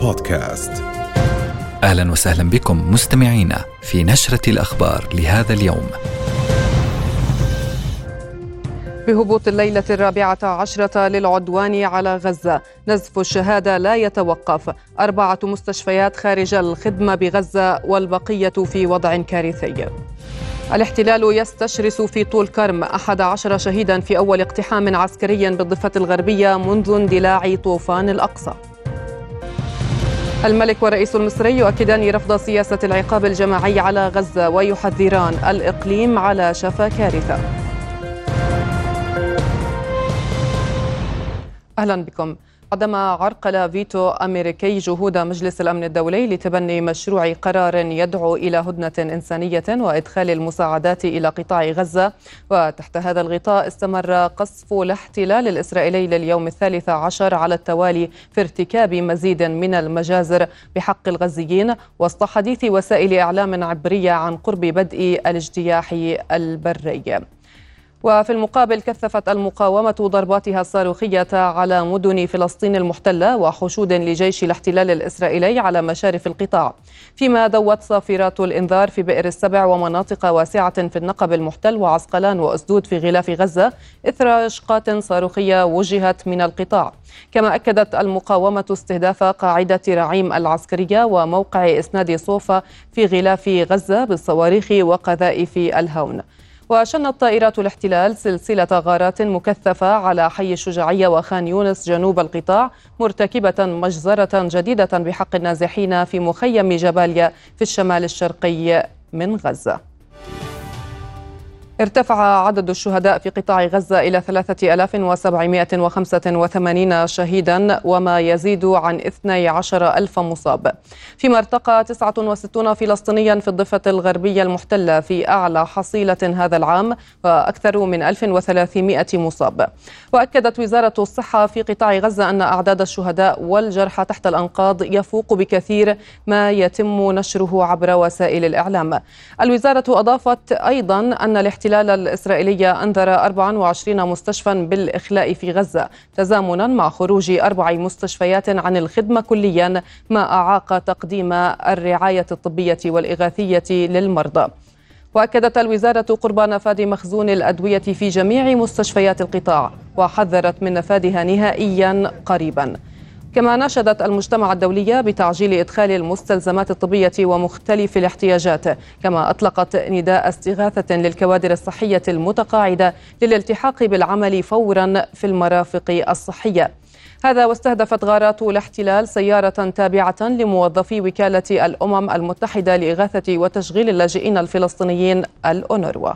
بودكاست. أهلا وسهلا بكم مستمعينا في نشرة الأخبار لهذا اليوم. بهبوط الليلة الرابعة عشرة للعدوان على غزة نزف الشهادة لا يتوقف. أربعة مستشفيات خارج الخدمة بغزة والبقية في وضع كارثي. الاحتلال يستشرس في طول كرم أحد عشر شهيدا في أول اقتحام عسكري بالضفة الغربية منذ اندلاع طوفان الأقصى. الملك والرئيس المصري يؤكدان رفض سياسة العقاب الجماعي على غزة ويحذران الإقليم على شفا كارثة. أهلا بكم. عندما عرقل فيتو أمريكي جهود مجلس الأمن الدولي لتبني مشروع قرار يدعو إلى هدنة إنسانية وإدخال المساعدات إلى قطاع غزة. وتحت هذا الغطاء استمر قصف الاحتلال الإسرائيلي لليوم الثالث عشر على التوالي في ارتكاب مزيد من المجازر. بحق الغزيين وسط حديث وسائل إعلام عبرية عن قرب بدء الاجتياح البري. وفي المقابل كثفت المقاومة ضرباتها الصاروخية على مدن فلسطين المحتلة وحشود لجيش الاحتلال الإسرائيلي على مشارف القطاع. فيما دوت صافرات الإنذار في بئر السبع ومناطق واسعة في النقب المحتل وعسقلان وأسدود في غلاف غزة إثر إشقات صاروخية وجهت من القطاع. كما أكدت المقاومة استهداف قاعدة رعيم العسكرية وموقع إسناد صوفا في غلاف غزة بالصواريخ وقذائف الهون. وشنت طائرات الاحتلال سلسلة غارات مكثفة على حي الشجاعية وخان يونس جنوب القطاع مرتكبة مجزرة جديدة بحق النازحين في مخيم جباليا في الشمال الشرقي من غزة. ارتفع عدد الشهداء في قطاع غزة إلى 3785 شهيدا وما يزيد عن 12 ألف مصاب. فيما ارتقى 69 فلسطينيا في الضفة الغربية المحتلة في أعلى حصيلة هذا العام وأكثر من 1300 مصاب. وأكدت وزارة الصحة في قطاع غزة أن أعداد الشهداء والجرحى تحت الأنقاض يفوق بكثير ما يتم نشره عبر وسائل الإعلام. الوزارة أضافت أيضا أن الاحتلال الاحتلال الإسرائيلي أنذر 24 مستشفى بالإخلاء في غزة تزامنا مع خروج أربع مستشفيات عن الخدمة كليا ما أعاق تقديم الرعاية الطبية والإغاثية للمرضى. وأكدت الوزارة قرب نفاذ مخزون الأدوية في جميع مستشفيات القطاع وحذرت من نفاذها نهائيا قريبا. كما ناشدت المجتمع الدولي بتعجيل إدخال المستلزمات الطبية ومختلف الاحتياجات كما أطلقت نداء استغاثة للكوادر الصحية المتقاعدة للالتحاق بالعمل فورا في المرافق الصحية. هذا واستهدفت غارات الاحتلال سيارة تابعة لموظفي وكالة الأمم المتحدة لإغاثة وتشغيل اللاجئين الفلسطينيين الأونروا.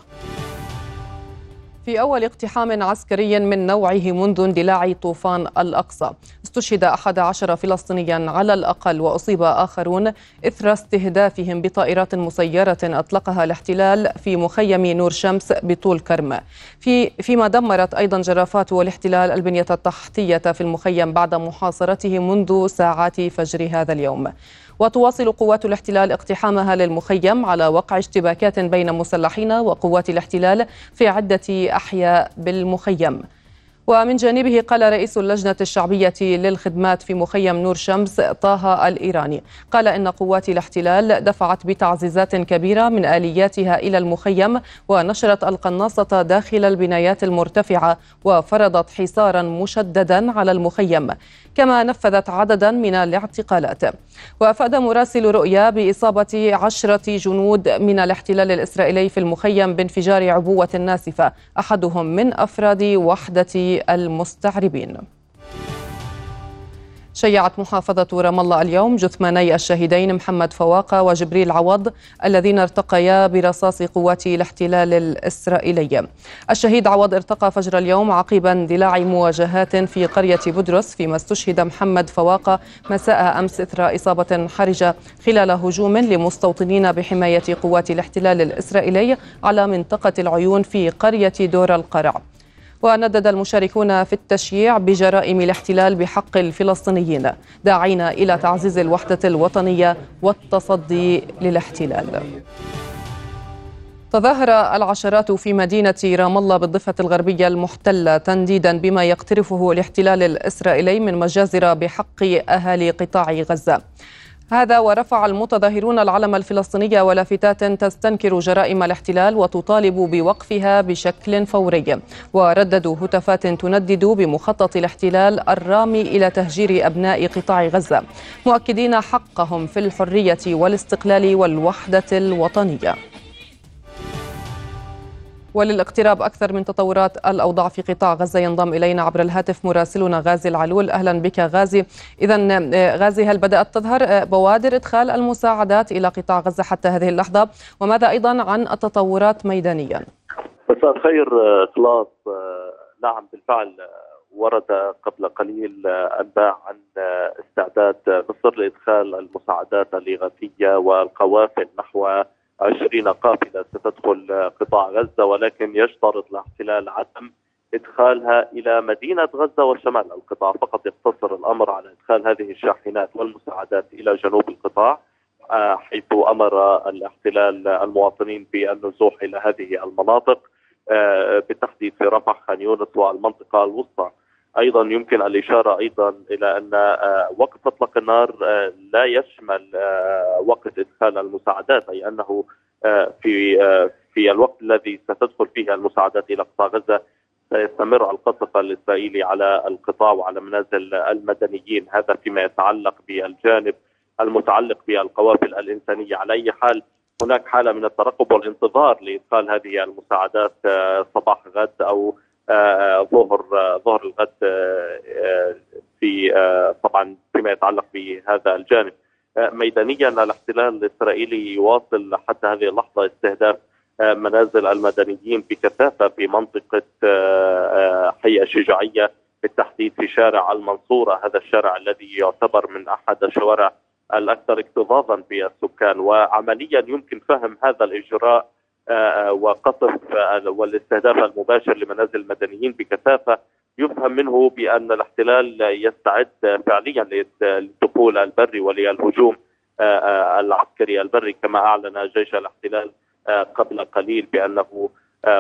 في أول اقتحام عسكري من نوعه منذ اندلاع طوفان الأقصى. استشهد أحد عشر فلسطينيا على الأقل وأصيب آخرون إثر استهدافهم بطائرات مسيرة أطلقها الاحتلال في مخيم نور شمس بطول كرم. في فيما دمرت أيضا جرافات الاحتلال البنية التحتية في المخيم بعد محاصرته منذ ساعات فجر هذا اليوم. وتواصل قوات الاحتلال اقتحامها للمخيم على وقع اشتباكات بين مسلحين وقوات الاحتلال في عدة أحياء بالمخيم. ومن جانبه قال رئيس اللجنة الشعبية للخدمات في مخيم نور شمس طه الإيراني. قال إن قوات الاحتلال دفعت بتعزيزات كبيرة من آلياتها إلى المخيم ونشرت القناصة داخل البنايات المرتفعة وفرضت حصارا مشددا على المخيم. كما نفذت عددا من الاعتقالات. وأفاد مراسل رؤيا بإصابة عشرة جنود من الاحتلال الإسرائيلي في المخيم بانفجار عبوة ناسفة أحدهم من أفراد وحدة المستعربين. شيعت محافظة رام الله اليوم جثماني الشهيدين محمد فواقة وجبريل عوض الذين ارتقيا برصاص قوات الاحتلال الإسرائيلي. الشهيد عوض ارتقى فجر اليوم عقب اندلاع مواجهات في قرية بدرس فيما استشهد محمد فواقة مساء أمس إثر إصابة حرجة خلال هجوم لمستوطنين بحماية قوات الاحتلال الإسرائيلي على منطقة العيون في قرية دور القرع. وندد المشاركون في التشييع بجرائم الاحتلال بحق الفلسطينيين داعين إلى تعزيز الوحدة الوطنية والتصدي للاحتلال. تظاهر العشرات في مدينة رام الله بالضفة الغربية المحتلة تنديدا بما يقترفه الاحتلال الإسرائيلي من مجازر بحق أهالي قطاع غزة. هذا ورفع المتظاهرون العلم الفلسطيني ولافتات تستنكر جرائم الاحتلال وتطالب بوقفها بشكل فوري. ورددوا هتافات تندد بمخطط الاحتلال الرامي إلى تهجير أبناء قطاع غزة. مؤكدين حقهم في الحرية والاستقلال والوحدة الوطنية. وللاقتراب أكثر من تطورات الأوضاع في قطاع غزة ينضم إلينا عبر الهاتف مراسلنا غازي العلول. أهلا بك غازي. إذا آه، غازي هل بدأت تظهر آه، بوادر إدخال المساعدات إلى قطاع غزة حتى هذه اللحظة؟ وماذا أيضا عن التطورات ميدانيا؟ مساء الخير خلاص آه، نعم بالفعل ورد قبل قليل أنباء عن استعداد مصر لإدخال المساعدات الإغاثية والقوافل نحو 20 قافلة ستدخل قطاع غزة ولكن يشترط الاحتلال عدم إدخالها إلى مدينة غزة وشمال القطاع. فقط يقتصر الأمر على إدخال هذه الشاحنات والمساعدات إلى جنوب القطاع آه، حيث أمر الاحتلال المواطنين بالنزوح إلى هذه المناطق آه، بالتحديد في رفح خان يونس والمنطقة الوسطى. أيضا يمكن الإشارة أيضا إلى أن آه، وقف إطلاق النار آه، لا يشمل آه، وقت إدخال المساعدات أي أنه في في الوقت الذي ستدخل فيه المساعدات إلى قطاع غزة سيستمر القصف الإسرائيلي على القطاع وعلى منازل المدنيين. هذا فيما يتعلق بالجانب المتعلق بالقوافل الإنسانية. على أي حال هناك حالة من الترقب والانتظار لإدخال هذه المساعدات صباح غد أو ظهر ظهر الغد في طبعا فيما يتعلق بهذا الجانب. ميدانيا الاحتلال الإسرائيلي يواصل حتى هذه اللحظة استهداف منازل المدنيين بكثافة في منطقة حي الشجاعية بالتحديد في شارع المنصورة. هذا الشارع الذي يعتبر من أحد الشوارع الأكثر اكتظاظا بالسكان. وعمليا يمكن فهم هذا الإجراء آه، وقصف والاستهداف المباشر لمنازل المدنيين بكثافة يفهم منه بأن الاحتلال يستعد فعليا للدخول البري وللهجوم آه، آه، العسكري البري كما أعلن جيش الاحتلال قبل قليل بأنه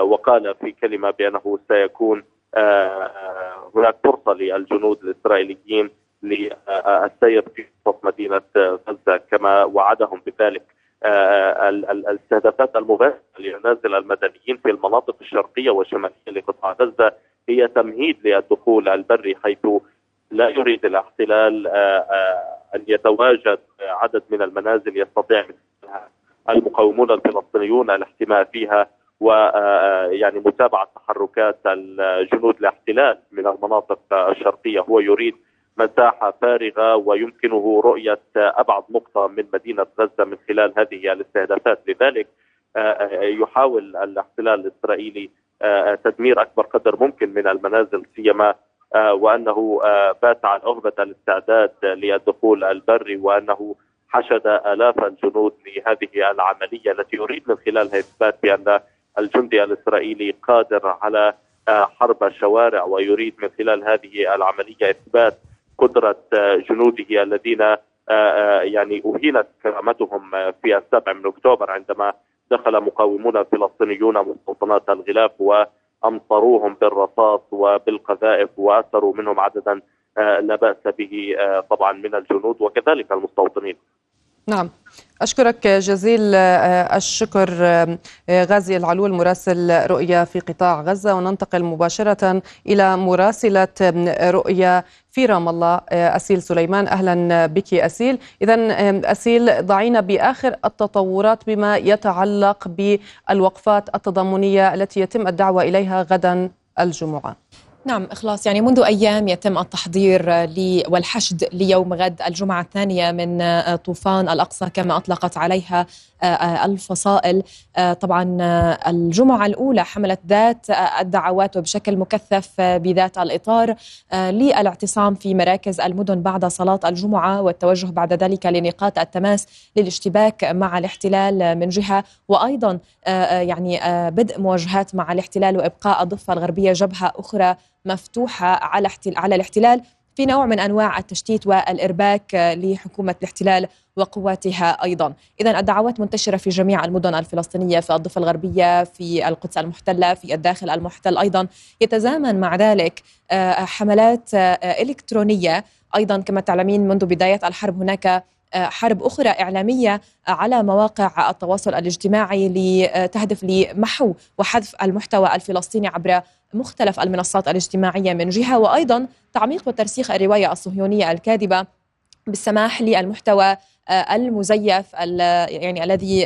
وقال في كلمة بأنه سيكون هناك فرصة للجنود الإسرائيليين للسير في وسط مدينة غزة كما وعدهم بذلك. آه، الاستهدافات المباشرة لمنازل المدنيين في المناطق الشرقية والشمالية لقطاع غزة هي تمهيد للدخول البري حيث لا يريد الاحتلال آه، آه، أن يتواجد عدد من المنازل يستطيع المقاومون الفلسطينيون الاحتماء فيها ويعني متابعة تحركات الجنود الاحتلال من المناطق الشرقية. هو يريد مساحة فارغة ويمكنه رؤية أبعد نقطة من مدينة غزة من خلال هذه الاستهدافات. لذلك آه، آه، يحاول الاحتلال الإسرائيلي آه، تدمير أكبر قدر ممكن من المنازل سيما وأنه بات عن أهبة الاستعداد للدخول البري وأنه حشد آلاف الجنود لهذه العملية التي يريد من خلالها إثبات بأن الجندي الإسرائيلي قادر على حرب الشوارع ويريد من خلال هذه العملية إثبات قدرة جنوده الذين آه، آه، يعني أهينت كرامتهم في السابع من أكتوبر عندما دخل مقاومون فلسطينيون مستوطنات الغلاف وأمطروهم بالرصاص وبالقذائف واسروا منهم عددا آه، لا بأس به طبعا من الجنود وكذلك المستوطنين. نعم. أشكرك جزيل آه، الشكر آه، غازي العلول مراسل رؤيا في قطاع غزة. وننتقل مباشرة إلى مراسلة رؤيا في رام الله آه، أسيل سليمان. أهلا بك أسيل. إذا أسيل ضعينا بآخر التطورات بما يتعلق بالوقفات التضامنية التي يتم الدعوة إليها غدا الجمعة. نعم إخلاص. يعني منذ أيام يتم التحضير والحشد ليوم غد الجمعة الثانية من آه، طوفان الأقصى كما أطلقت عليها آه، آه، الفصائل. طبعا الجمعة الأولى حملت ذات الدعوات وبشكل مكثف بذات الإطار للاعتصام في مراكز المدن بعد صلاة الجمعة والتوجه بعد ذلك لنقاط التماس للاشتباك مع الاحتلال من جهة. وأيضا يعني بدء مواجهات مع الاحتلال وإبقاء الضفة الغربية جبهة أخرى مفتوحة على على الاحتلال في نوع من أنواع التشتيت والإرباك لحكومة الاحتلال وقواتها أيضا. إذا الدعوات منتشرة في جميع المدن الفلسطينية في الضفة الغربية في القدس المحتلة في الداخل المحتل أيضا. يتزامن مع ذلك حملات إلكترونية أيضا كما تعلمين منذ بداية الحرب. هناك حرب أخرى إعلامية على مواقع التواصل الاجتماعي لتهدف لمحو وحذف المحتوى الفلسطيني عبر مختلف المنصات الاجتماعية من جهة وأيضا تعميق وترسيخ الرواية الصهيونية الكاذبة بالسماح للمحتوى المزيف يعني الذي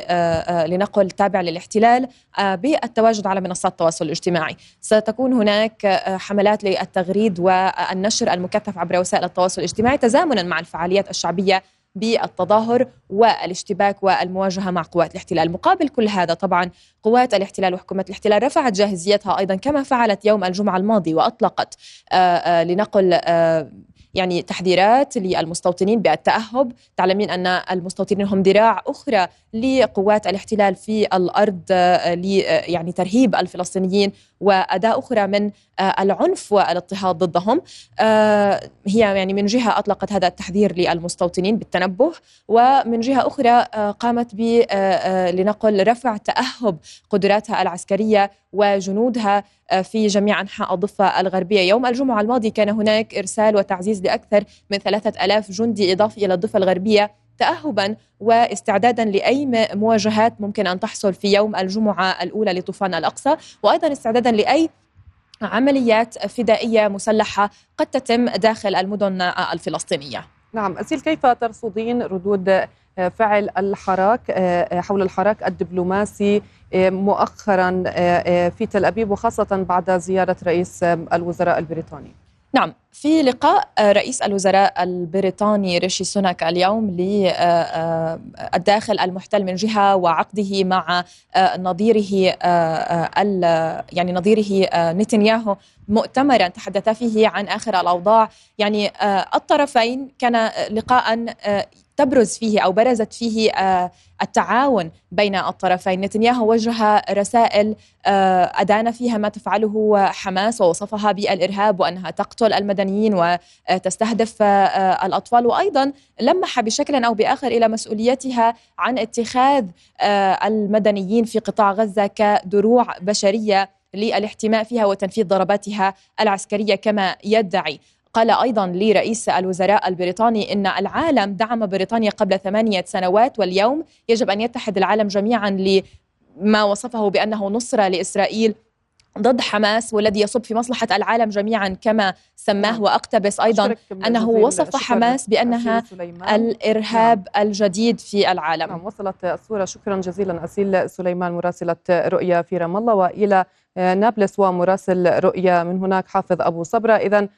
لنقل تابع للاحتلال بالتواجد على منصات التواصل الاجتماعي. ستكون هناك حملات للتغريد والنشر المكثف عبر وسائل التواصل الاجتماعي تزامنا مع الفعاليات الشعبية بالتظاهر والاشتباك والمواجهة مع قوات الاحتلال، مقابل كل هذا طبعا قوات الاحتلال وحكومة الاحتلال رفعت جاهزيتها أيضا كما فعلت يوم الجمعة الماضي وأطلقت لنقل يعني تحذيرات للمستوطنين بالتأهب. تعلمين أن المستوطنين هم ذراع أخرى لقوات الاحتلال في الأرض يعني ترهيب الفلسطينيين وأداة أخرى من العنف والاضطهاد ضدهم. هي يعني من جهة أطلقت هذا التحذير للمستوطنين بالتنبه ومن جهة أخرى قامت ب لنقل رفع تأهب قدراتها العسكرية وجنودها في جميع أنحاء الضفة الغربية. يوم الجمعة الماضي كان هناك إرسال وتعزيز لأكثر من ثلاثة ألاف جندي إضافي إلى الضفة الغربية. تأهبا واستعدادا لأي مواجهات ممكن أن تحصل في يوم الجمعة الأولى لطوفان الأقصى وأيضا استعدادا لأي عمليات فدائية مسلحة قد تتم داخل المدن الفلسطينية. نعم أسيل كيف ترصدين ردود فعل الحراك حول الحراك الدبلوماسي مؤخرا في تل أبيب وخاصة بعد زيارة رئيس الوزراء البريطاني؟ نعم في لقاء رئيس الوزراء البريطاني ريشي سوناك اليوم للداخل المحتل من جهة وعقده مع نظيره يعني نظيره نتنياهو. مؤتمرا تحدث فيه عن آخر الأوضاع. يعني الطرفين كان لقاء تبرز فيه أو برزت فيه التعاون بين الطرفين، نتنياهو وجه رسائل أدان فيها ما تفعله حماس ووصفها بالإرهاب وأنها تقتل المدنيين وتستهدف الأطفال. وأيضا لمح بشكل أو بآخر إلى مسؤوليتها عن اتخاذ المدنيين في قطاع غزة كدروع بشرية للاحتماء فيها وتنفيذ ضرباتها العسكرية كما يدعي. قال أيضا لرئيس الوزراء البريطاني إن العالم دعم بريطانيا قبل ثمانية سنوات واليوم يجب أن يتحد العالم جميعا لما وصفه بأنه نصره لإسرائيل ضد حماس والذي يصب في مصلحة العالم جميعا كما سماه نعم. وأقتبس أيضا أنه وصف حماس بأنها الإرهاب الجديد في العالم. نعم وصلت الصورة. شكرا جزيلا أسيل سليمان مراسلة رؤيا في رام الله وإلى نابلس ومراسل رؤيا من هناك حافظ أبو صبرة إذا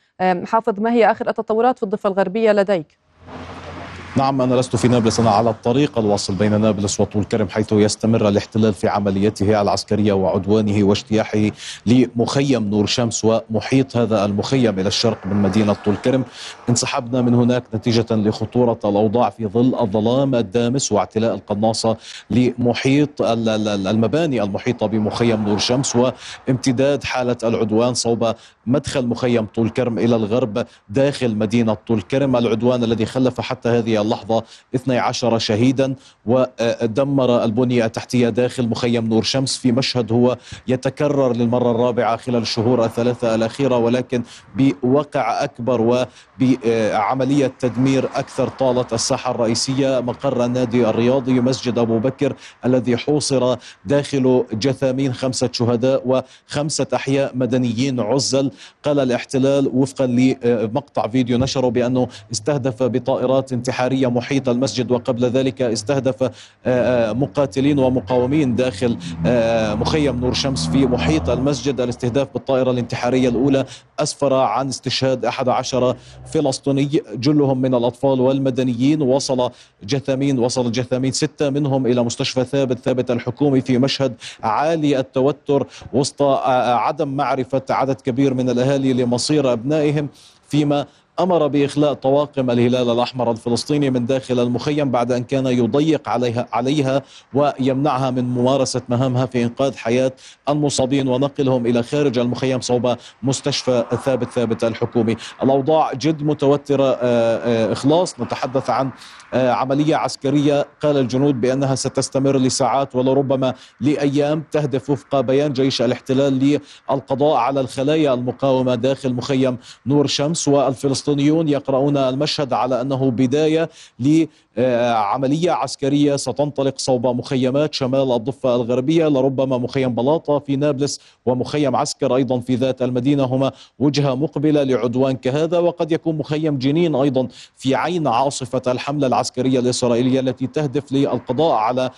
حافظ ما هي آخر التطورات في الضفة الغربية لديك؟ نعم أنا لست في نابلس أنا على الطريق الواصل بين نابلس وطول كرم حيث يستمر الاحتلال في عمليته العسكرية وعدوانه واجتياحه لمخيم نور شمس ومحيط هذا المخيم إلى الشرق من مدينة طول كرم. انسحبنا من هناك نتيجة لخطورة الأوضاع في ظل الظلام الدامس واعتلاء القناصة لمحيط المباني المحيطة بمخيم نور شمس وامتداد حالة العدوان صوب مدخل مخيم طول كرم إلى الغرب داخل مدينة طول كرم العدوان الذي خلف حتى هذه اللحظة 12 شهيدا ودمر البنية التحتية داخل مخيم نور شمس في مشهد هو يتكرر للمرة الرابعة خلال الشهور الثلاثة الأخيرة ولكن بوقع أكبر وبعملية تدمير أكثر طالت الساحة الرئيسية مقر النادي الرياضي مسجد أبو بكر الذي حوصر داخل جثامين خمسة شهداء وخمسة أحياء مدنيين عزل قال الاحتلال وفقا لمقطع فيديو نشره بأنه استهدف بطائرات انتحارية محيط المسجد وقبل ذلك استهدف مقاتلين ومقاومين داخل مخيم نور شمس في محيط المسجد. الاستهداف بالطائرة الانتحارية الأولى أسفر عن استشهاد 11 فلسطيني جلهم من الأطفال والمدنيين. وصل جثامين وصل جثامين ستة منهم إلى مستشفى ثابت ثابت الحكومي في مشهد عالي التوتر وسط عدم معرفة عدد كبير من الأهالي لمصير أبنائهم فيما أمر بإخلاء طواقم الهلال الأحمر الفلسطيني من داخل المخيم بعد أن كان يضيق عليها, عليها ويمنعها من ممارسة مهامها في إنقاذ حياة المصابين ونقلهم إلى خارج المخيم صوب مستشفى ثابت ثابت الحكومي. الأوضاع جد متوترة آه، آه، إخلاص. نتحدث عن آه، عملية عسكرية. قال الجنود بأنها ستستمر لساعات ولربما لأيام. تهدف وفق بيان جيش الاحتلال للقضاء على الخلايا المقاومة داخل مخيم نور شمس والفلسطينيون يقرؤون المشهد على أنه بداية لعملية عسكرية ستنطلق صوب مخيمات شمال الضفة الغربية لربما مخيم بلاطة في نابلس ومخيم عسكر أيضا في ذات المدينة. هما وجهة مقبلة لعدوان كهذا وقد يكون مخيم جنين أيضا في عين عاصفة الحملة العسكرية الإسرائيلية التي تهدف للقضاء على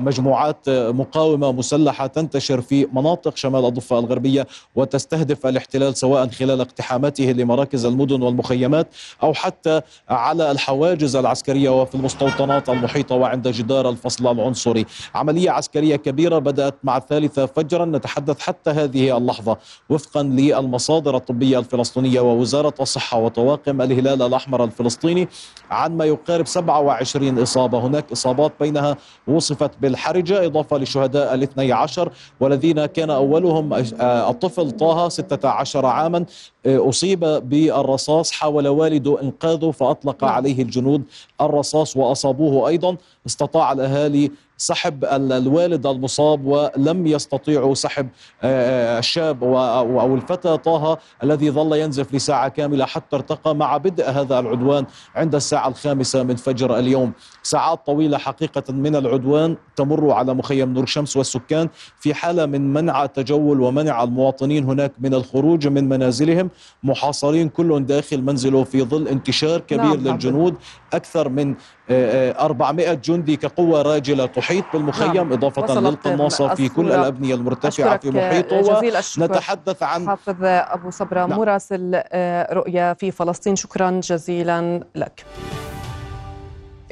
مجموعات مقاومة مسلحة تنتشر في مناطق شمال الضفة الغربية وتستهدف الاحتلال سواء خلال اقتحاماته لمراكز المدن والمخيمات أو حتى على الحواجز العسكرية وفي المستوطنات المحيطة وعند جدار الفصل العنصري. عملية عسكرية كبيرة بدأت مع الثالثة فجرا. نتحدث حتى هذه اللحظة وفقا للمصادر الطبية الفلسطينية ووزارة الصحة وطواقم الهلال الأحمر الفلسطيني عن ما يقارب 27 إصابة. هناك إصابات بينها وصفت بالحرجة إضافة لشهداء الاثني عشر والذين كان أولهم الطفل طه 16 عاما أصيب بالرصاص حاول والده إنقاذه فأطلق نعم. عليه الجنود الرصاص وأصابوه أيضا استطاع الأهالي سحب الوالد المصاب ولم يستطيعوا سحب آه، آه، الشاب أو الفتى طه الذي ظل ينزف لساعة كاملة حتى ارتقى مع بدء هذا العدوان عند الساعة الخامسة من فجر اليوم. ساعات طويلة حقيقة من العدوان تمر على مخيم نور شمس والسكان في حالة من منع التجول ومنع المواطنين هناك من الخروج من منازلهم. محاصرين كل داخل منزله في ظل انتشار كبير نعم للجنود. أكثر من 400 جندي كقوة راجلة تحيط بالمخيم نعم. إضافة للقناصة في كل الأبنية المرتفعة في محيطه. ونتحدث عن حافظ أبو صبرا نعم. مراسل آه، رؤيا في فلسطين. شكرا جزيلا لك.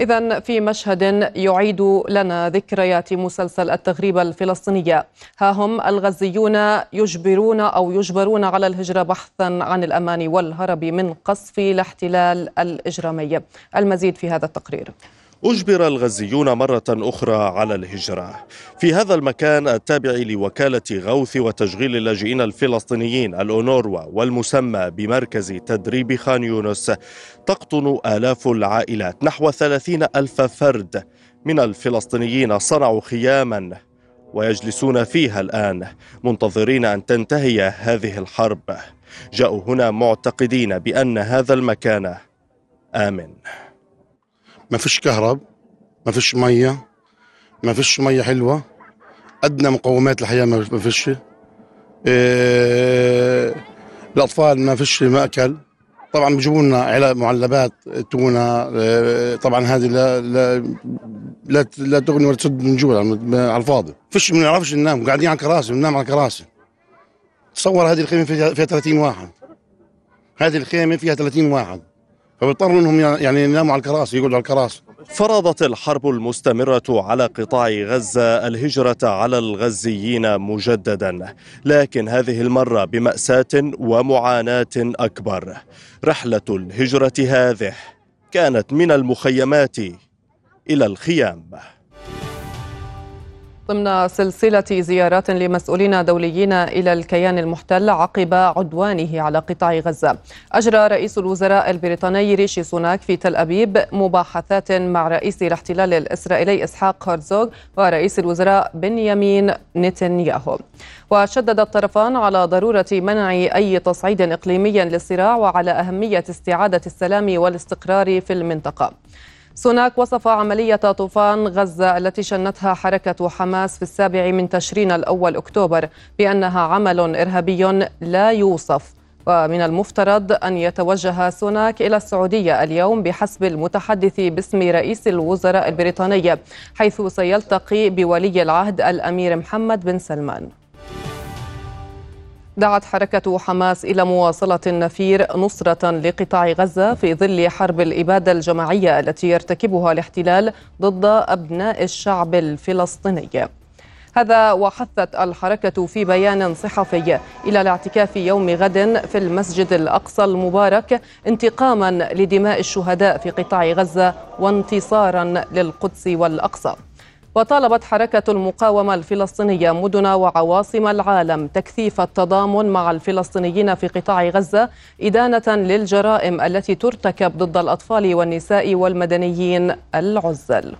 إذا في مشهد يعيد لنا ذكريات مسلسل التغريبة الفلسطينية. ها هم الغزيون يجبرون أو يجبرون على الهجرة بحثا عن الأمان والهرب من قصف الاحتلال الإجرامي. المزيد في هذا التقرير. أجبر الغزيون مرة أخرى على الهجرة. في هذا المكان التابع لوكالة غوث وتشغيل اللاجئين الفلسطينيين الأونوروا والمسمى بمركز تدريب خان يونس. تقطن آلاف العائلات نحو ثلاثين ألف فرد من الفلسطينيين صنعوا خياما ويجلسون فيها الآن منتظرين أن تنتهي هذه الحرب. جاءوا هنا معتقدين بأن هذا المكان آمن. ما فيش كهرب ما فيش مية ما فيش مية حلوة. ادنى مقومات الحياة ما فيش. إيه الأطفال ما فيش مأكل. طبعا بيجيبوا لنا معلبات تونة. إيه طبعا هذه لا لا لا, لا تغني ولا تسد من جوع على الفاضي. فيش ما نعرفش ننام قاعدين على كراسي بننام على كراسي تصور هذه الخيمة فيها 30 واحد. هذه الخيمة فيها 30 واحد. فبيضطروا انهم يعني يناموا على الكراسي يقعدوا على الكراسي. فرضت الحرب المستمرة على قطاع غزة الهجرة على الغزيين مجددا. لكن هذه المرة بمأساة ومعاناة أكبر. رحلة الهجرة هذه كانت من المخيمات إلى الخيام. ضمن سلسلة زيارات لمسؤولين دوليين إلى الكيان المحتل عقب عدوانه على قطاع غزة. أجرى رئيس الوزراء البريطاني ريشي سوناك في تل أبيب مباحثات مع رئيس الاحتلال الإسرائيلي إسحاق هرزوغ ورئيس الوزراء بنيامين نتنياهو. وشدد الطرفان على ضرورة منع أي تصعيد إقليمي للصراع وعلى أهمية استعادة السلام والاستقرار في المنطقة. سوناك وصف عملية طوفان غزة التي شنتها حركة حماس في السابع من تشرين الأول أكتوبر بأنها عمل إرهابي لا يوصف. ومن المفترض أن يتوجه سوناك إلى السعودية اليوم بحسب المتحدث باسم رئيس الوزراء البريطاني حيث سيلتقي بولي العهد الأمير محمد بن سلمان. دعت حركة حماس إلى مواصلة النفير نصرة لقطاع غزة في ظل حرب الإبادة الجماعية التي يرتكبها الاحتلال ضد أبناء الشعب الفلسطيني. هذا وحثت الحركة في بيان صحفي إلى الاعتكاف يوم غد في المسجد الأقصى المبارك انتقاما لدماء الشهداء في قطاع غزة وانتصارا للقدس والأقصى. وطالبت حركة المقاومة الفلسطينية مدن وعواصم العالم تكثيف التضامن مع الفلسطينيين في قطاع غزة إدانة للجرائم التي ترتكب ضد الأطفال والنساء والمدنيين العزل.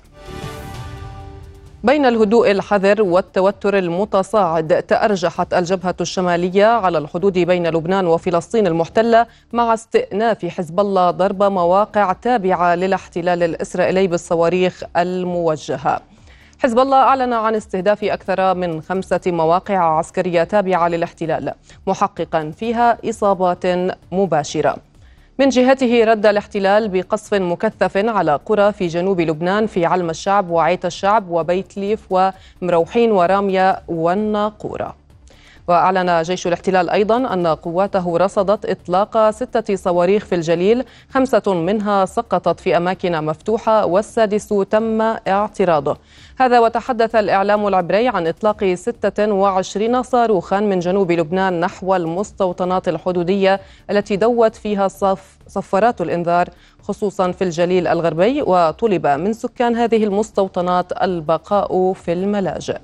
بين الهدوء الحذر والتوتر المتصاعد تأرجحت الجبهة الشمالية على الحدود بين لبنان وفلسطين المحتلة مع استئناف حزب الله ضرب مواقع تابعة للاحتلال الإسرائيلي بالصواريخ الموجهة. حزب الله أعلن عن استهداف أكثر من خمسة مواقع عسكرية تابعة للاحتلال محققا فيها إصابات مباشرة. من جهته رد الاحتلال بقصف مكثف على قرى في جنوب لبنان في علم الشعب وعيت الشعب وبيت ليف ومروحين ورامية والناقورة. وأعلن جيش الاحتلال أيضا أن قواته رصدت إطلاق ستة صواريخ في الجليل خمسة منها سقطت في أماكن مفتوحة والسادس تم اعتراضه. هذا وتحدث الإعلام العبري عن إطلاق 26 صاروخا من جنوب لبنان نحو المستوطنات الحدودية التي دوت فيها صف صفارات الإنذار خصوصا في الجليل الغربي وطلب من سكان هذه المستوطنات البقاء في الملاجئ.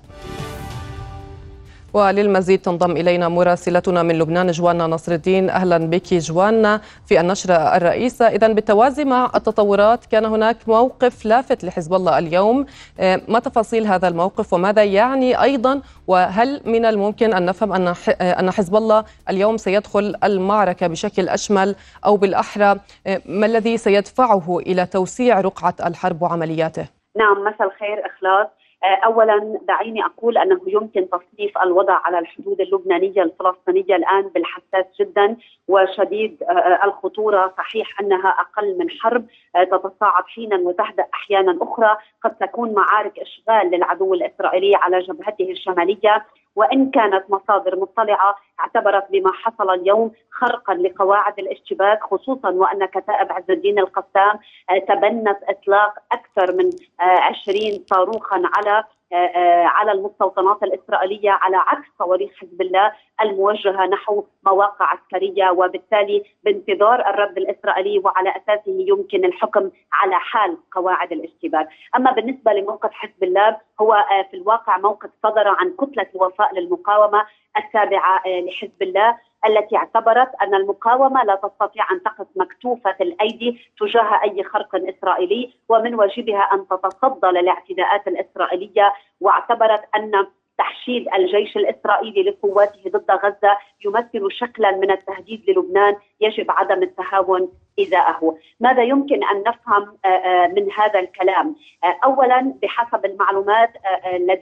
وللمزيد تنضم إلينا مراسلتنا من لبنان جوانا نصر الدين أهلا بك جوانا في النشرة الرئيسة. إذا بالتوازي مع التطورات كان هناك موقف لافت لحزب الله اليوم. آه، ما تفاصيل هذا الموقف وماذا يعني أيضا؟ وهل من الممكن أن نفهم أن آه، أن حزب الله اليوم سيدخل المعركة بشكل أشمل أو بالأحرى؟ آه، ما الذي سيدفعه إلى توسيع رقعة الحرب وعملياته؟ نعم مساء الخير إخلاص. اولا دعيني أقول أنه يمكن تصنيف الوضع على الحدود اللبنانية الفلسطينية الآن بالحساس جدا وشديد آه، آه، الخطورة صحيح أنها أقل من حرب تتصاعد حينا وتهدأ أحيانا أخرى قد تكون معارك إشغال للعدو الإسرائيلي على جبهته الشمالية. وإن كانت مصادر مطلعة اعتبرت بما حصل اليوم خرقا لقواعد الاشتباك خصوصا وان كتائب عز الدين القسام تبنت إطلاق أكثر من 20 صاروخا على آه، آه، على المستوطنات الإسرائيلية على عكس صواريخ حزب الله الموجهة نحو مواقع عسكرية وبالتالي بانتظار الرد الإسرائيلي وعلى أساسه يمكن الحكم على حال قواعد الاشتباك، أما بالنسبة لموقف حزب الله هو آه، في الواقع موقف صدر عن كتلة الوفاء للمقاومة التابعه لحزب الله. التي اعتبرت أن المقاومة لا تستطيع أن تقف مكتوفة الأيدي تجاه أي خرق إسرائيلي ومن واجبها أن تتصدى للاعتداءات الإسرائيلية. واعتبرت أن تحشيد الجيش الإسرائيلي لقواته ضد غزة يمثل شكلا من التهديد للبنان. يجب عدم التهاون إزاءه، ماذا يمكن أن نفهم آه، آه، من هذا الكلام؟ آه، اولا بحسب المعلومات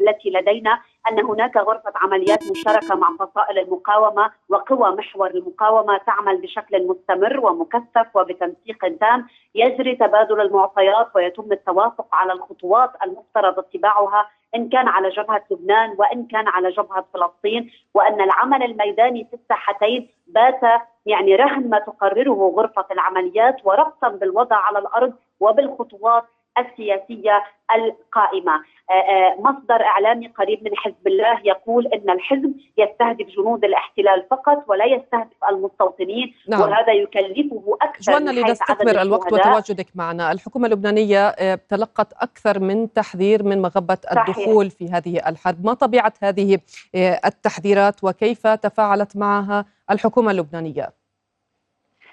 التي لدينا أن هناك غرفة عمليات مشتركة مع فصائل المقاومة وقوى محور المقاومة تعمل بشكل مستمر ومكثف وبتنسيق تام. يجري تبادل المعطيات ويتم التوافق على الخطوات المفترض اتباعها إن كان على جبهة لبنان وإن كان على جبهة فلسطين. وأن العمل الميداني في الساحتين بات يعني رهن ما تقرره غرفة العمليات وربطا بالوضع على الأرض وبالخطوات السياسية القائمة. مصدر إعلامي قريب من حزب الله يقول إن الحزب يستهدف جنود الاحتلال فقط ولا يستهدف المستوطنين نعم. وهذا يكلفه أكثر جوانا لنستثمر الوقت وتواجدك معنا. الحكومة اللبنانية آه، تلقت أكثر من تحذير من مغبة الدخول في هذه الحرب. ما طبيعة هذه التحذيرات وكيف تفاعلت معها الحكومة اللبنانية؟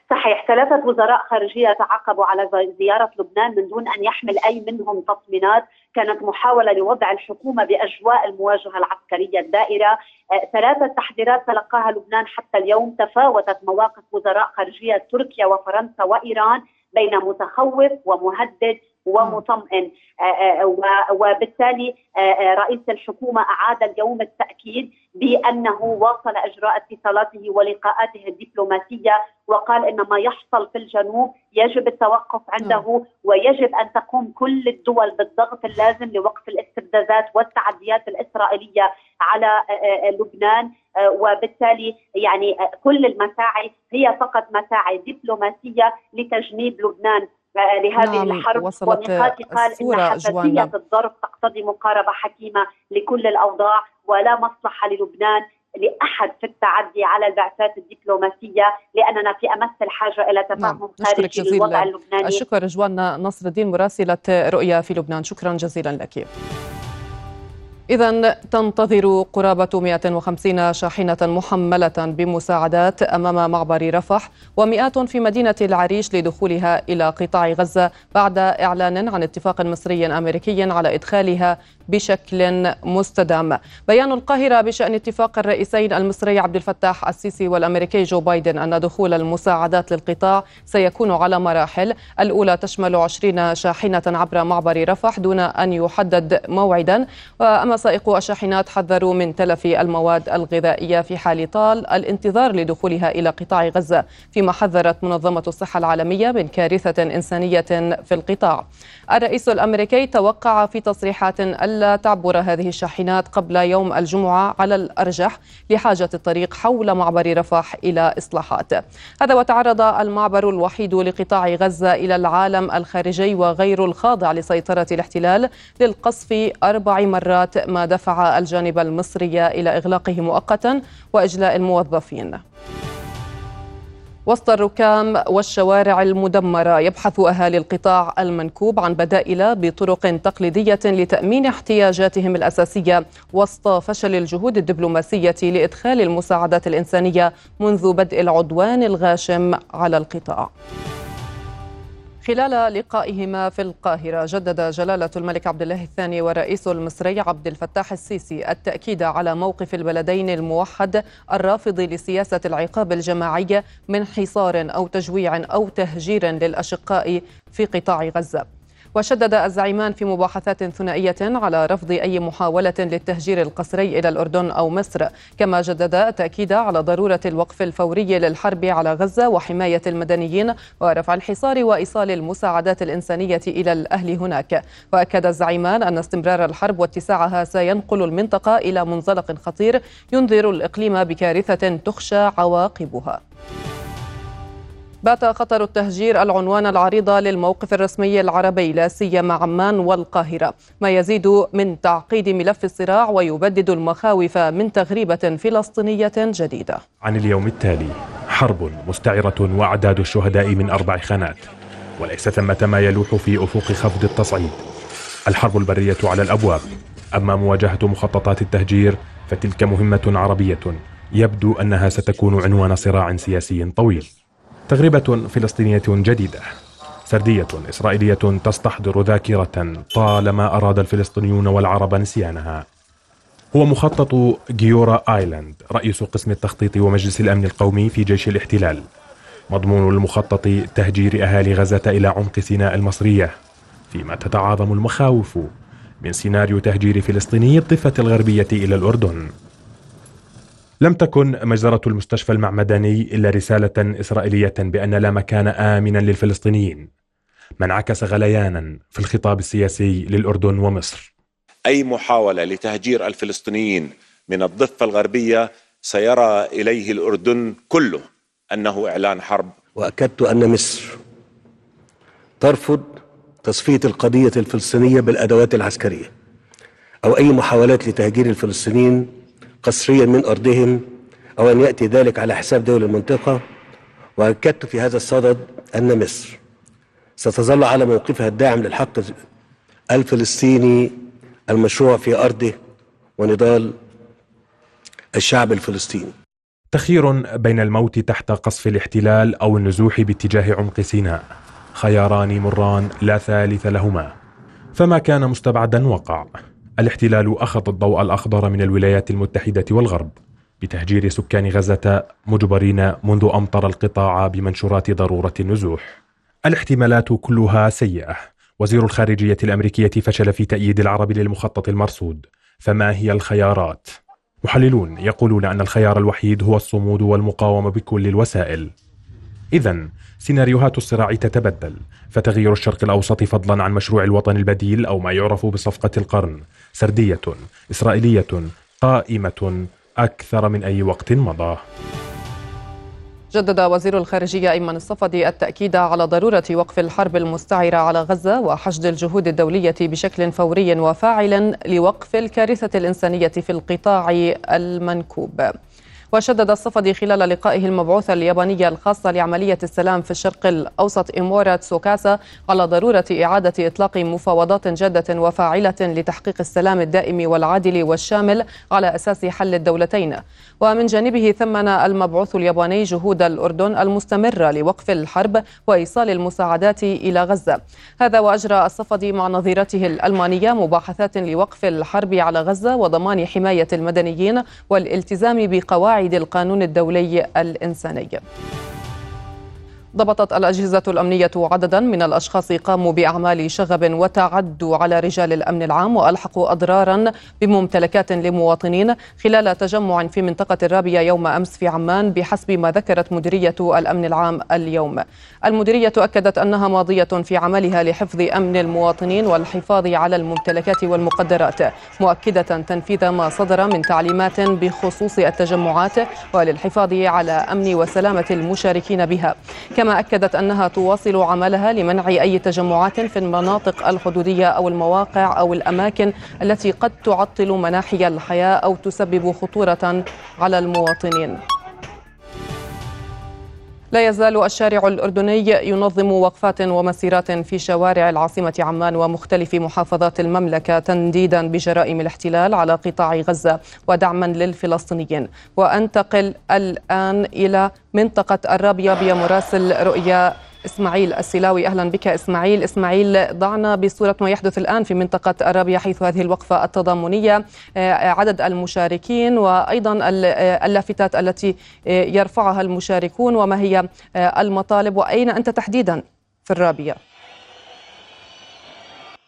صحيح ثلاثة وزراء خارجية تعاقبوا على زيارة لبنان من دون أن يحمل أي منهم تطمينات كانت محاولة لوضع الحكومة بأجواء المواجهة العسكرية الدائرة. آه، ثلاثة تحذيرات تلقاها لبنان حتى اليوم. تفاوتت مواقف وزراء خارجية تركيا وفرنسا وإيران بين متخوف ومهدد ومطمئن. آه، آه، وبالتالي آه، رئيس الحكومة أعاد اليوم التأكيد بأنه واصل إجراء اتصالاته ولقاءاته الدبلوماسية وقال إن ما يحصل في الجنوب يجب التوقف عنده ويجب أن تقوم كل الدول بالضغط اللازم لوقف الاستفزازات والتعديات الإسرائيلية على لبنان. وبالتالي يعني كل المساعي هي فقط مساعي دبلوماسية لتجنيب لبنان. لهذه نعم الحرب والنقاط قال إن حساسية الضرب تقتضي مقاربة حكيمة لكل الأوضاع ولا مصلحة للبنان لأحد في التعدي على البعثات الدبلوماسية لأننا في أمس الحاجة إلى تفاهم نعم. خارجي للوضع اللبناني. الشكر رجوان نصر الدين مراسلة رؤيا في لبنان. شكرا جزيلا لك. إذا تنتظر قرابة 150 شاحنة محملة بمساعدات أمام معبر رفح ومئات في مدينة العريش لدخولها إلى قطاع غزة بعد إعلان عن اتفاق مصري أمريكي على إدخالها بشكل مستدام. بيان القاهرة بشأن اتفاق الرئيسين المصري عبد الفتاح السيسي والأمريكي جو بايدن أن دخول المساعدات للقطاع سيكون على مراحل. الأولى تشمل 20 شاحنة عبر معبر رفح دون أن يحدد موعدا. وأما سائقو الشاحنات حذروا من تلف المواد الغذائية في حال طال الانتظار لدخولها إلى قطاع غزة فيما حذرت منظمة الصحة العالمية من كارثة إنسانية في القطاع. الرئيس الأمريكي توقع في تصريحات تعبر هذه الشاحنات قبل يوم الجمعة على الأرجح لحاجة الطريق حول معبر رفح إلى إصلاحات؟ هذا وتعرض المعبر الوحيد لقطاع غزة إلى العالم الخارجي وغير الخاضع لسيطرة الاحتلال للقصف أربع مرات ما دفع الجانب المصري إلى إغلاقه مؤقتا وإجلاء الموظفين. وسط الركام والشوارع المدمرة يبحث أهالي القطاع المنكوب عن بدائل بطرق تقليدية لتأمين احتياجاتهم الأساسية وسط فشل الجهود الدبلوماسية لإدخال المساعدات الإنسانية منذ بدء العدوان الغاشم على القطاع. خلال لقائهما في القاهرة جدد جلالة الملك عبد الله الثاني والرئيس المصري عبد الفتاح السيسي التأكيد على موقف البلدين الموحد الرافض لسياسة العقاب الجماعي من حصار أو تجويع أو تهجير للأشقاء في قطاع غزة. وشدد الزعيمان في مباحثات ثنائية على رفض أي محاولة للتهجير القسري إلى الأردن أو مصر كما جدد التأكيد على ضرورة الوقف الفوري للحرب على غزة وحماية المدنيين ورفع الحصار وإيصال المساعدات الإنسانية إلى الأهل هناك. وأكد الزعيمان أن استمرار الحرب واتساعها سينقل المنطقة إلى منزلق خطير ينذر الإقليم بكارثة تخشى عواقبها. بات خطر التهجير العنوان العريض للموقف الرسمي العربي لا سيما عمان والقاهرة. ما يزيد من تعقيد ملف الصراع ويبدد المخاوف من تغريبة فلسطينية جديدة. عن اليوم التالي حرب مستعرة وأعداد الشهداء من أربع خانات وليس ثمة ما يلوح في أفق خفض التصعيد. الحرب البرية على الأبواب. أما مواجهة مخططات التهجير فتلك مهمة عربية. يبدو أنها ستكون عنوان صراع سياسي طويل. تغربة فلسطينية جديدة سردية إسرائيلية تستحضر ذاكرة طالما أراد الفلسطينيون والعرب نسيانها. هو مخطط جيورا آيلاند رئيس قسم التخطيط ومجلس الأمن القومي في جيش الاحتلال مضمون المخطط تهجير أهالي غزة إلى عمق سيناء المصرية فيما تتعاظم المخاوف من سيناريو تهجير فلسطيني الضفة الغربية إلى الأردن. لم تكن مجزرة المستشفى المعمداني إلا رسالة إسرائيلية بأن لا مكان آمنا للفلسطينيين. ما انعكس غليانا في الخطاب السياسي للأردن ومصر. أي محاولة لتهجير الفلسطينيين من الضفة الغربية سيرى إليه الأردن كله أنه إعلان حرب. وأكدت أن مصر ترفض تصفية القضية الفلسطينية بالأدوات العسكرية أو أي محاولات لتهجير الفلسطينيين قسريا من أرضهم أو أن يأتي ذلك على حساب دول المنطقة. وأكدت في هذا الصدد أن مصر ستظل على موقفها الداعم للحق الفلسطيني المشروع في أرضه ونضال الشعب الفلسطيني. تخير بين الموت تحت قصف الاحتلال أو النزوح باتجاه عمق سيناء. خياران مران لا ثالث لهما. فما كان مستبعدا وقع. الاحتلال أخذ الضوء الأخضر من الولايات المتحدة والغرب بتهجير سكان غزة مجبرين منذ أمطر القطاع بمنشورات ضرورة النزوح. الاحتمالات كلها سيئة. وزير الخارجية الأمريكية فشل في تأييد العرب للمخطط المرصود. فما هي الخيارات؟ محللون يقولون أن الخيار الوحيد هو الصمود والمقاومة بكل الوسائل. إذا سيناريوهات الصراع تتبدل فتغيير الشرق الأوسط فضلا عن مشروع الوطن البديل أو ما يعرف بصفقة القرن. سردية إسرائيلية قائمة أكثر من أي وقت مضى. جدد وزير الخارجية أيمن الصفدي التأكيد على ضرورة وقف الحرب المستعرة على غزة وحشد الجهود الدولية بشكل فوري وفاعل لوقف الكارثة الإنسانية في القطاع المنكوب. وشدد الصفدي خلال لقائه المبعوثة اليابانية الخاصة لعملية السلام في الشرق الأوسط إيمورا تسوكاسا على ضرورة إعادة إطلاق مفاوضات جادة وفاعلة لتحقيق السلام الدائم والعادل والشامل على أساس حل الدولتين. ومن جانبه ثمن المبعوث الياباني جهود الأردن المستمرة لوقف الحرب وإيصال المساعدات إلى غزة. هذا وأجرى الصفدي مع نظيرته الألمانية مباحثات لوقف الحرب على غزة وضمان حماية المدنيين والالتزام بقواعد قواعد القانون الدولي الإنساني. ضبطت الأجهزة الأمنية عددا من الأشخاص قاموا بأعمال شغب وتعدوا على رجال الأمن العام وألحقوا أضرارا بممتلكات لمواطنين خلال تجمع في منطقة الرابية يوم أمس في عمان بحسب ما ذكرت مديرية الأمن العام اليوم. المديرية أكدت أنها ماضية في عملها لحفظ أمن المواطنين والحفاظ على الممتلكات والمقدرات مؤكدة تنفيذ ما صدر من تعليمات بخصوص التجمعات وللحفاظ على أمن وسلامة المشاركين بها. كما أكدت أنها تواصل عملها لمنع أي تجمعات في المناطق الحدودية أو المواقع أو الأماكن التي قد تعطل مناحي الحياة أو تسبب خطورة على المواطنين. لا يزال الشارع الأردني ينظم وقفات ومسيرات في شوارع العاصمة عمان ومختلف محافظات المملكة تنديدا بجرائم الاحتلال على قطاع غزة ودعما للفلسطينيين. وأنتقل الآن إلى منطقة الرابية بمراسل رؤيا إسماعيل السلاوي أهلا بك إسماعيل. إسماعيل ضعنا بصورة ما يحدث الآن في منطقة أرابيا حيث هذه الوقفة التضامنية. آه، عدد المشاركين وأيضا آه، اللافتات التي آه، يرفعها المشاركون وما هي المطالب وأين أنت تحديدا في الرابية؟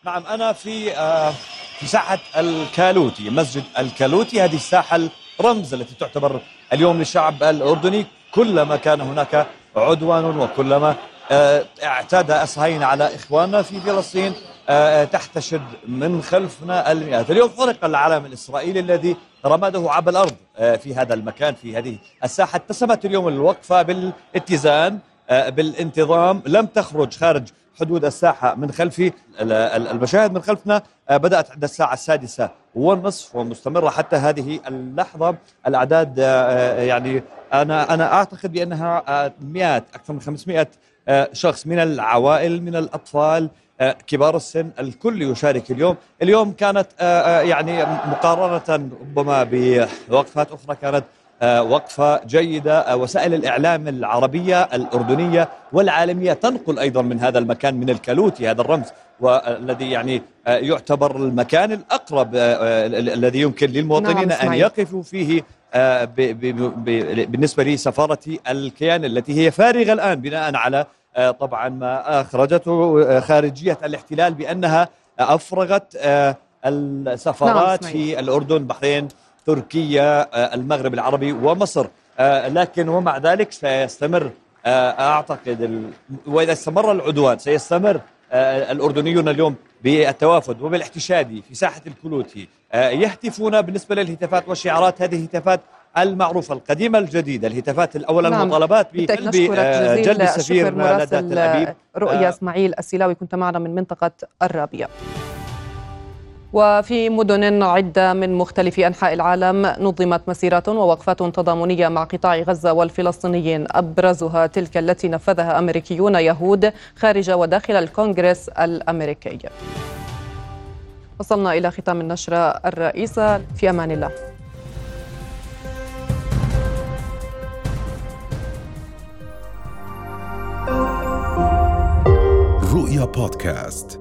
نعم أنا في في ساحة الكالوتي مسجد الكالوتي. هذه الساحة الرمز التي تعتبر اليوم للشعب الأردني. كلما كان هناك عدوان وكلما آه، اعتدى الصهاينة على إخواننا في فلسطين آه، تحتشد من خلفنا المئات. اليوم حرق العلم الإسرائيلي الذي رمده عبر الأرض آه، في هذا المكان في هذه الساحة. اتسمت اليوم الوقفة بالاتزان بالانتظام. لم تخرج خارج حدود الساحة من خلفي المشاهد من خلفنا بدأت عند الساعة السادسة والنصف ومستمرة حتى هذه اللحظة. الأعداد يعني أنا أنا أعتقد بأنها مئات أكثر من 500 آه، شخص من العوائل من الأطفال آه، كبار السن الكل يشارك اليوم. اليوم كانت آه، يعني مقارنة ربما بوقفات أخرى كانت وقفة جيدة. وسائل الإعلام العربية الأردنية والعالمية تنقل أيضا من هذا المكان من الكالوتي هذا الرمز والذي يعني يعتبر المكان الأقرب الذي يمكن للمواطنين نعم أن يقفوا فيه بالنسبة لسفارة الكيان التي هي فارغة الآن بناء على آه، طبعا ما أخرجته آه، خارجية الاحتلال بأنها أفرغت آه، السفارات نعم في الأردن بحرين تركيا المغرب العربي ومصر. لكن ومع ذلك سيستمر أعتقد وإذا استمر العدوان سيستمر الأردنيون اليوم بالتوافد وبالاحتشاد في ساحة الكلوتي يهتفون بالنسبة للهتافات والشعارات هذه الهتافات المعروفة القديمة الجديدة الهتافات الأول نعم. المطالبات بقلب آه، جلد السفير لدى تل أبيب رؤيا آه. إسماعيل السلاوي كنت معنا من منطقة الرابية وفي مدن عدة من مختلف أنحاء العالم نظمت مسيرات ووقفات تضامنية مع قطاع غزة والفلسطينيين أبرزها تلك التي نفذها أمريكيون يهود خارج وداخل الكونغرس الأمريكي وصلنا إلى ختام النشرة الرئيسة في أمان الله رؤيا بودكاست